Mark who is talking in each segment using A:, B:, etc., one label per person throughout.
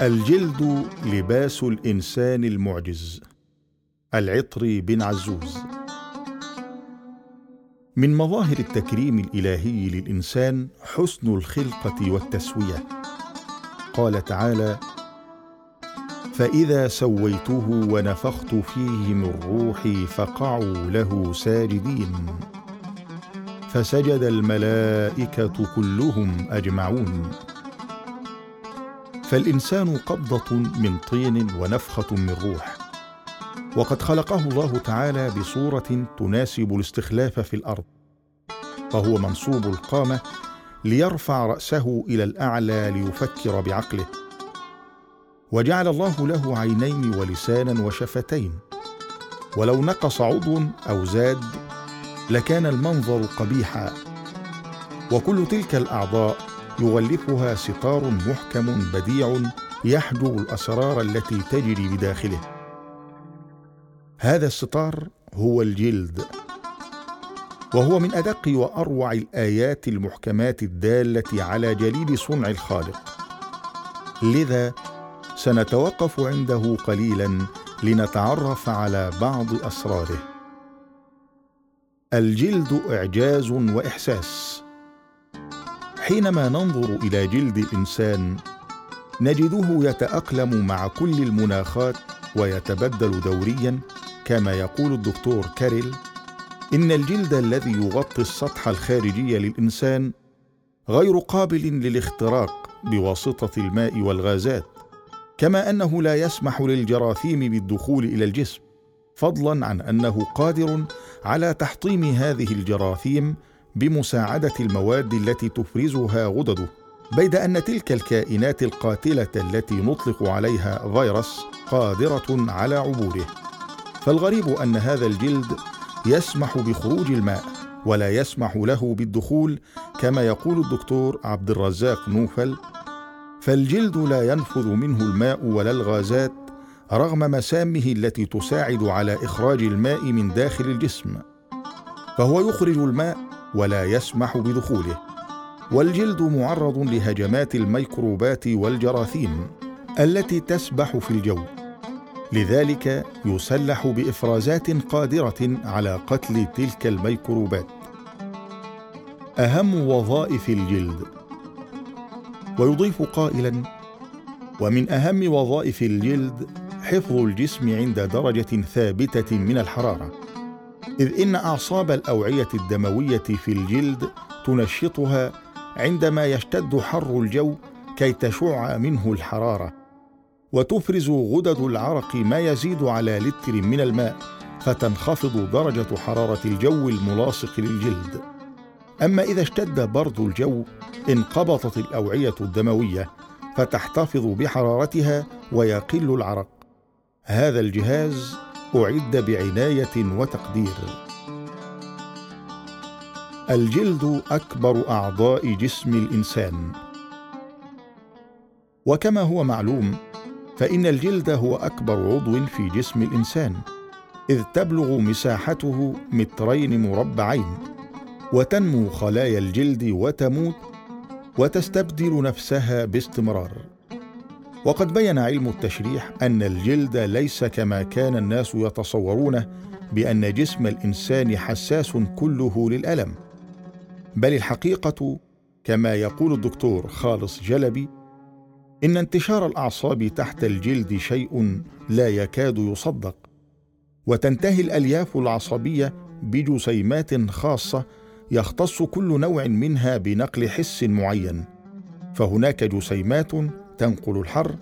A: الجلد لباس الإنسان المعجز العطري بن عزوز. من مظاهر التكريم الإلهي للإنسان حسن الخلقة والتسوية. قال تعالى فإذا سويته ونفخت فيه من روحي فقعوا له ساجدين. فسجد الملائكة كلهم أجمعون. فالإنسان قبضة من طين ونفخة من روح. وقد خلقه الله تعالى بصورة تناسب الاستخلاف في الأرض. فهو منصوب القامة ليرفع رأسه إلى الأعلى ليفكر بعقله. وجعل الله له عينين ولسانا وشفتين. ولو نقص عضو أو زاد لكان المنظر قبيحا. وكل تلك الأعضاء يغلفها ستار محكم بديع يحجب الأسرار التي تجري بداخله. هذا الستار هو الجلد وهو من أدق وأروع الآيات المحكمات الدالة على جليل صنع الخالق. لذا سنتوقف عنده قليلا لنتعرف على بعض أسراره. الجلد إعجاز وإحساس. حينما ننظر إلى جلد الانسان نجده يتأقلم مع كل المناخات ويتبدل دوريا كما يقول الدكتور كاريل إن الجلد الذي يغطي السطح الخارجي للإنسان غير قابل للاختراق بواسطة الماء والغازات كما أنه لا يسمح للجراثيم بالدخول إلى الجسم فضلا عن أنه قادر على تحطيم هذه الجراثيم بمساعدة المواد التي تفرزها غدده بيد أن تلك الكائنات القاتلة التي نطلق عليها فيروس قادرة على عبوره فالغريب أن هذا الجلد يسمح بخروج الماء ولا يسمح له بالدخول كما يقول الدكتور عبد الرزاق نوفل. فالجلد لا ينفذ منه الماء ولا الغازات رغم مسامه التي تساعد على إخراج الماء من داخل الجسم. فهو يخرج الماء ولا يسمح بدخوله. والجلد معرض لهجمات الميكروبات والجراثيم التي تسبح في الجو. لذلك يسلح بإفرازات قادرة على قتل تلك الميكروبات. أهم وظائف الجلد. ويضيف قائلا ومن أهم وظائف الجلد حفظ الجسم عند درجة ثابتة من الحرارة. إذ إن أعصاب الأوعية الدموية في الجلد تنشطها عندما يشتد حر الجو كي تشع منه الحرارة وتفرز غدد العرق ما يزيد على لتر من الماء فتنخفض درجة حرارة الجو الملاصق للجلد. أما إذا اشتد برد الجو انقبضت الأوعية الدموية فتحتفظ بحرارتها ويقل العرق. هذا الجهاز أعد بعناية وتقدير. الجلد أكبر أعضاء جسم الإنسان. وكما هو معلوم فإن الجلد هو أكبر عضو في جسم الإنسان إذ تبلغ مساحته مترين مربعين وتنمو خلايا الجلد وتموت وتستبدل نفسها باستمرار. وقد بين علم التشريح أن الجلد ليس كما كان الناس يتصورونه بأن جسم الإنسان حساس كله للألم. بل الحقيقة كما يقول الدكتور خالص جلبي إن انتشار الأعصاب تحت الجلد شيء لا يكاد يصدق وتنتهي الألياف العصبية بجسيمات خاصة يختص كل نوع منها بنقل حس معين فهناك جسيمات تنقل الحر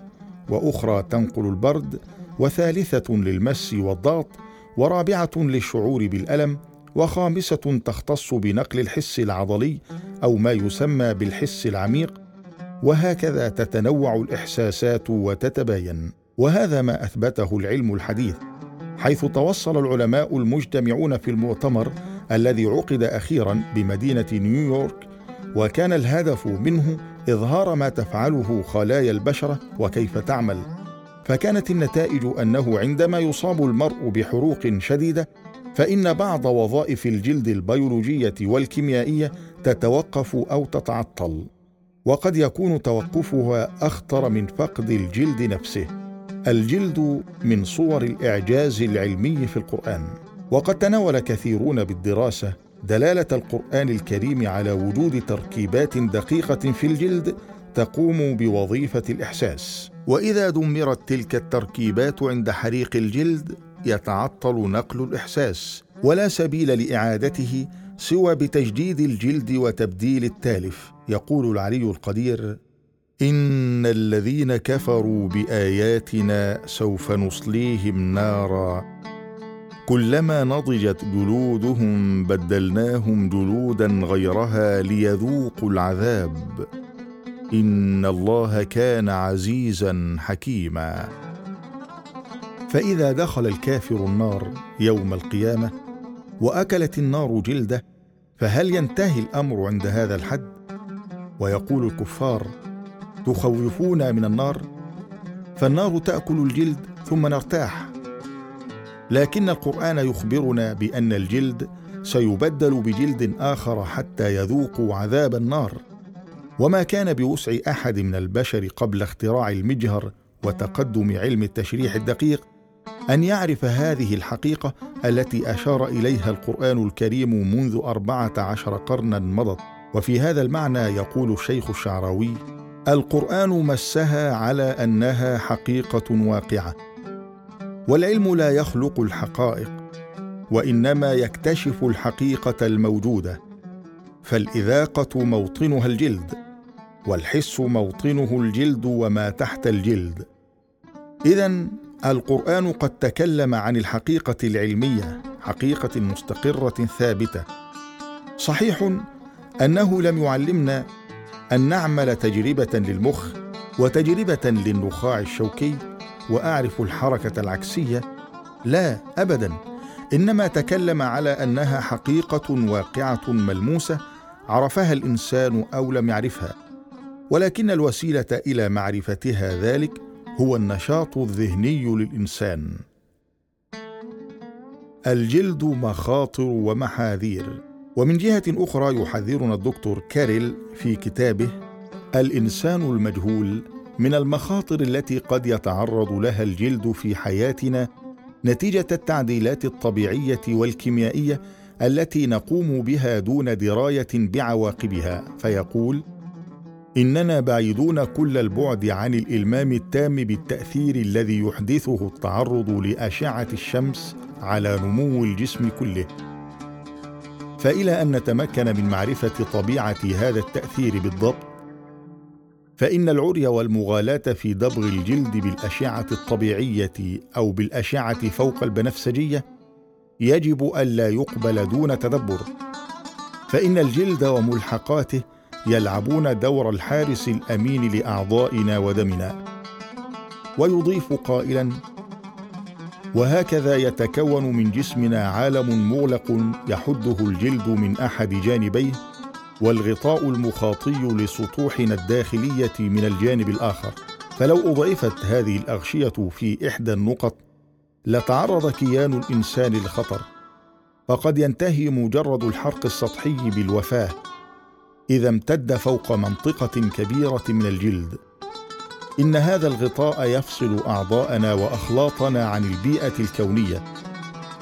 A: وأخرى تنقل البرد وثالثة للمس والضغط ورابعة للشعور بالألم وخامسة تختص بنقل الحس العضلي أو ما يسمى بالحس العميق وهكذا تتنوع الإحساسات وتتباين. وهذا ما أثبته العلم الحديث حيث توصل العلماء المجتمعون في المؤتمر الذي عقد أخيرا بمدينة نيويورك وكان الهدف منه إظهار ما تفعله خلايا البشره وكيف تعمل. فكانت النتائج أنه عندما يصاب المرء بحروق شديدة فإن بعض وظائف الجلد البيولوجية والكيميائية تتوقف أو تتعطل وقد يكون توقفها أخطر من فقد الجلد نفسه. الجلد من صور الإعجاز العلمي في القرآن. وقد تناول كثيرون بالدراسة دلالة القرآن الكريم على وجود تركيبات دقيقة في الجلد تقوم بوظيفة الإحساس. وإذا دمرت تلك التركيبات عند حريق الجلد يتعطل نقل الإحساس ولا سبيل لإعادته سوى بتجديد الجلد وتبديل التالف. يقول العلي القدير إن الذين كفروا بآياتنا سوف نصليهم نارا كلما نضجت جلودهم بدلناهم جلودا غيرها ليذوقوا العذاب. إن الله كان عزيزا حكيما. فإذا دخل الكافر النار يوم القيامة وأكلت النار جلده فهل ينتهي الأمر عند هذا الحد؟ ويقول الكفار تخوفونا من النار؟ فالنار تأكل الجلد ثم نرتاح. لكن القرآن يخبرنا بأن الجلد سيبدل بجلد آخر حتى يذوقوا عذاب النار. وما كان بوسع أحد من البشر قبل اختراع المجهر وتقدم علم التشريح الدقيق أن يعرف هذه الحقيقة التي أشار إليها القرآن الكريم منذ أربعة عشر قرنا مضت. وفي هذا المعنى يقول الشيخ الشعراوي القرآن مسها على أنها حقيقة واقعة والعلم لا يخلق الحقائق وإنما يكتشف الحقيقة الموجودة فالإذاقة موطنها الجلد والحس موطنه الجلد وما تحت الجلد. اذا القرآن قد تكلم عن الحقيقة العلمية حقيقة مستقرة ثابتة. صحيح أنه لم يعلمنا أن نعمل تجربة للمخ وتجربة للنخاع الشوكي وأعرف الحركة العكسية؟ لا ابدا. إنما تكلم على أنها حقيقة واقعة ملموسة عرفها الإنسان أو لم يعرفها. ولكن الوسيلة إلى معرفتها ذلك هو النشاط الذهني للإنسان. الجلد مخاطر ومحاذير. ومن جهة أخرى يحذرنا الدكتور كاريل في كتابه الإنسان المجهول من المخاطر التي قد يتعرض لها الجلد في حياتنا نتيجة التعديلات الطبيعية والكيميائية التي نقوم بها دون دراية بعواقبها فيقول إننا بعيدون كل البعد عن الإلمام التام بالتأثير الذي يحدثه التعرض لأشعة الشمس على نمو الجسم كله. فإلى أن نتمكن من معرفة طبيعة هذا التأثير بالضبط فإن العري والمغالاة في دبغ الجلد بالأشعة الطبيعية أو بالأشعة فوق البنفسجية يجب الا يقبل دون تدبر. فإن الجلد وملحقاته يلعبون دور الحارس الأمين لأعضائنا ودمنا. ويضيف قائلا وهكذا يتكون من جسمنا عالم مغلق يحده الجلد من أحد جانبيه والغطاء المخاطي لسطوحنا الداخلية من الجانب الآخر. فلو أضعفت هذه الأغشية في إحدى النقط لتعرض كيان الإنسان للخطر. فقد ينتهي مجرد الحرق السطحي بالوفاة إذا امتد فوق منطقة كبيرة من الجلد. إن هذا الغطاء يفصل أعضاءنا وأخلاطنا عن البيئة الكونية.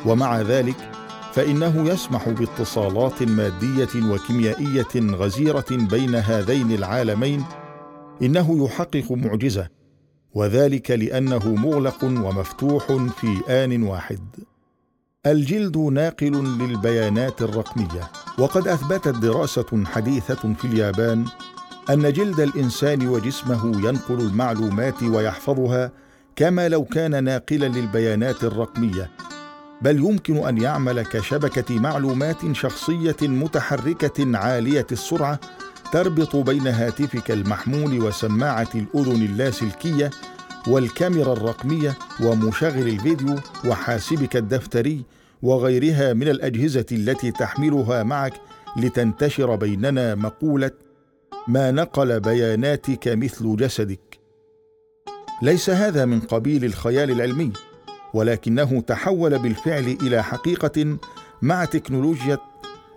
A: ومع ذلك فإنه يسمح باتصالات مادية وكيميائية غزيرة بين هذين العالمين إنه يحقق معجزة وذلك لأنه مغلق ومفتوح في آن واحد. الجلد ناقل للبيانات الرقمية. وقد أثبتت دراسة حديثة في اليابان أن جلد الإنسان وجسمه ينقل المعلومات ويحفظها كما لو كان ناقلا للبيانات الرقمية. بل يمكن أن يعمل كشبكة معلومات شخصية متحركة عالية السرعة تربط بين هاتفك المحمول وسماعة الأذن اللاسلكية والكاميرا الرقمية ومشغل الفيديو وحاسبك الدفتري وغيرها من الأجهزة التي تحملها معك لتنتشر بيننا مقولة ما نقل بياناتك مثل جسدك ليس هذا من قبيل الخيال العلمي. ولكنه تحول بالفعل إلى حقيقة مع تكنولوجيا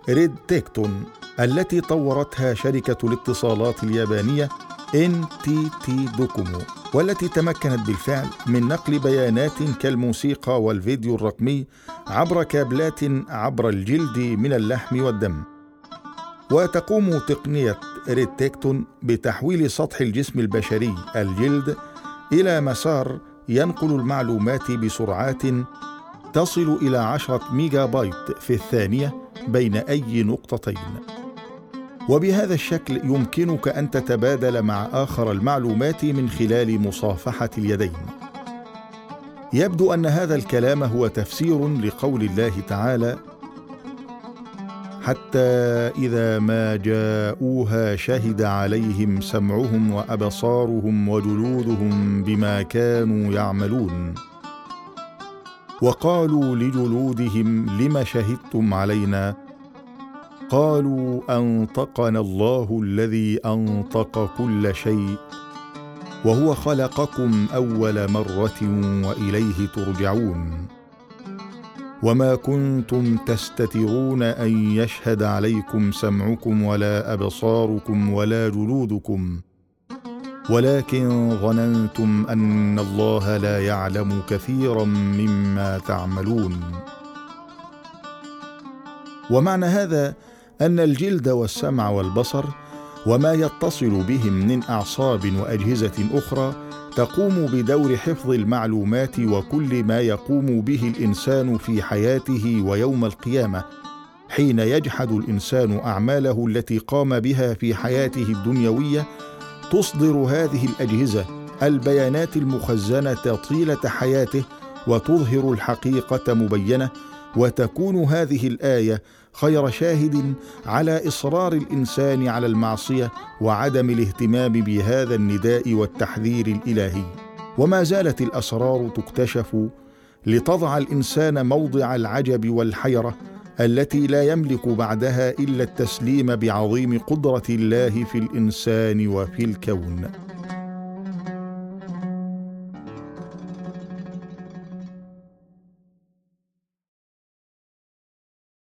A: RedTacton التي طورتها شركة الاتصالات اليابانية NTT Docomo والتي تمكنت بالفعل من نقل بيانات كالموسيقى والفيديو الرقمي عبر كابلات عبر الجلد من اللحم والدم. وتقوم تقنية RedTacton بتحويل سطح الجسم البشري الجلد إلى مسار ينقل المعلومات بسرعات تصل إلى عشرة ميجا بايت في الثانية بين أي نقطتين. وبهذا الشكل يمكنك أن تتبادل مع آخر المعلومات من خلال مصافحة اليدين. يبدو أن هذا الكلام هو تفسير لقول الله تعالى حتى إذا ما جاءوها شهد عليهم سمعهم وأبصارهم وجلودهم بما كانوا يعملون. وقالوا لجلودهم لم شهدتم علينا؟ قالوا أنطقنا الله الذي أنطق كل شيء وهو خلقكم أول مرة وإليه ترجعون. وما كنتم تستترون أن يشهد عليكم سمعكم ولا أبصاركم ولا جلودكم. ولكن ظننتم أن الله لا يعلم كثيرا مما تعملون. ومعنى هذا أن الجلد والسمع والبصر وما يتصل بهم من أعصاب وأجهزة أخرى تقوم بدور حفظ المعلومات وكل ما يقوم به الإنسان في حياته ويوم القيامة حين يجحد الإنسان أعماله التي قام بها في حياته الدنيوية تصدر هذه الأجهزة البيانات المخزنة طيلة حياته وتظهر الحقيقة مبينة وتكون هذه الآية خير شاهد على إصرار الإنسان على المعصية وعدم الاهتمام بهذا النداء والتحذير الإلهي. وما زالت الأسرار تكتشف لتضع الإنسان موضع العجب والحيرة التي لا يملك بعدها إلا التسليم بعظيم قدرة الله في الإنسان وفي الكون.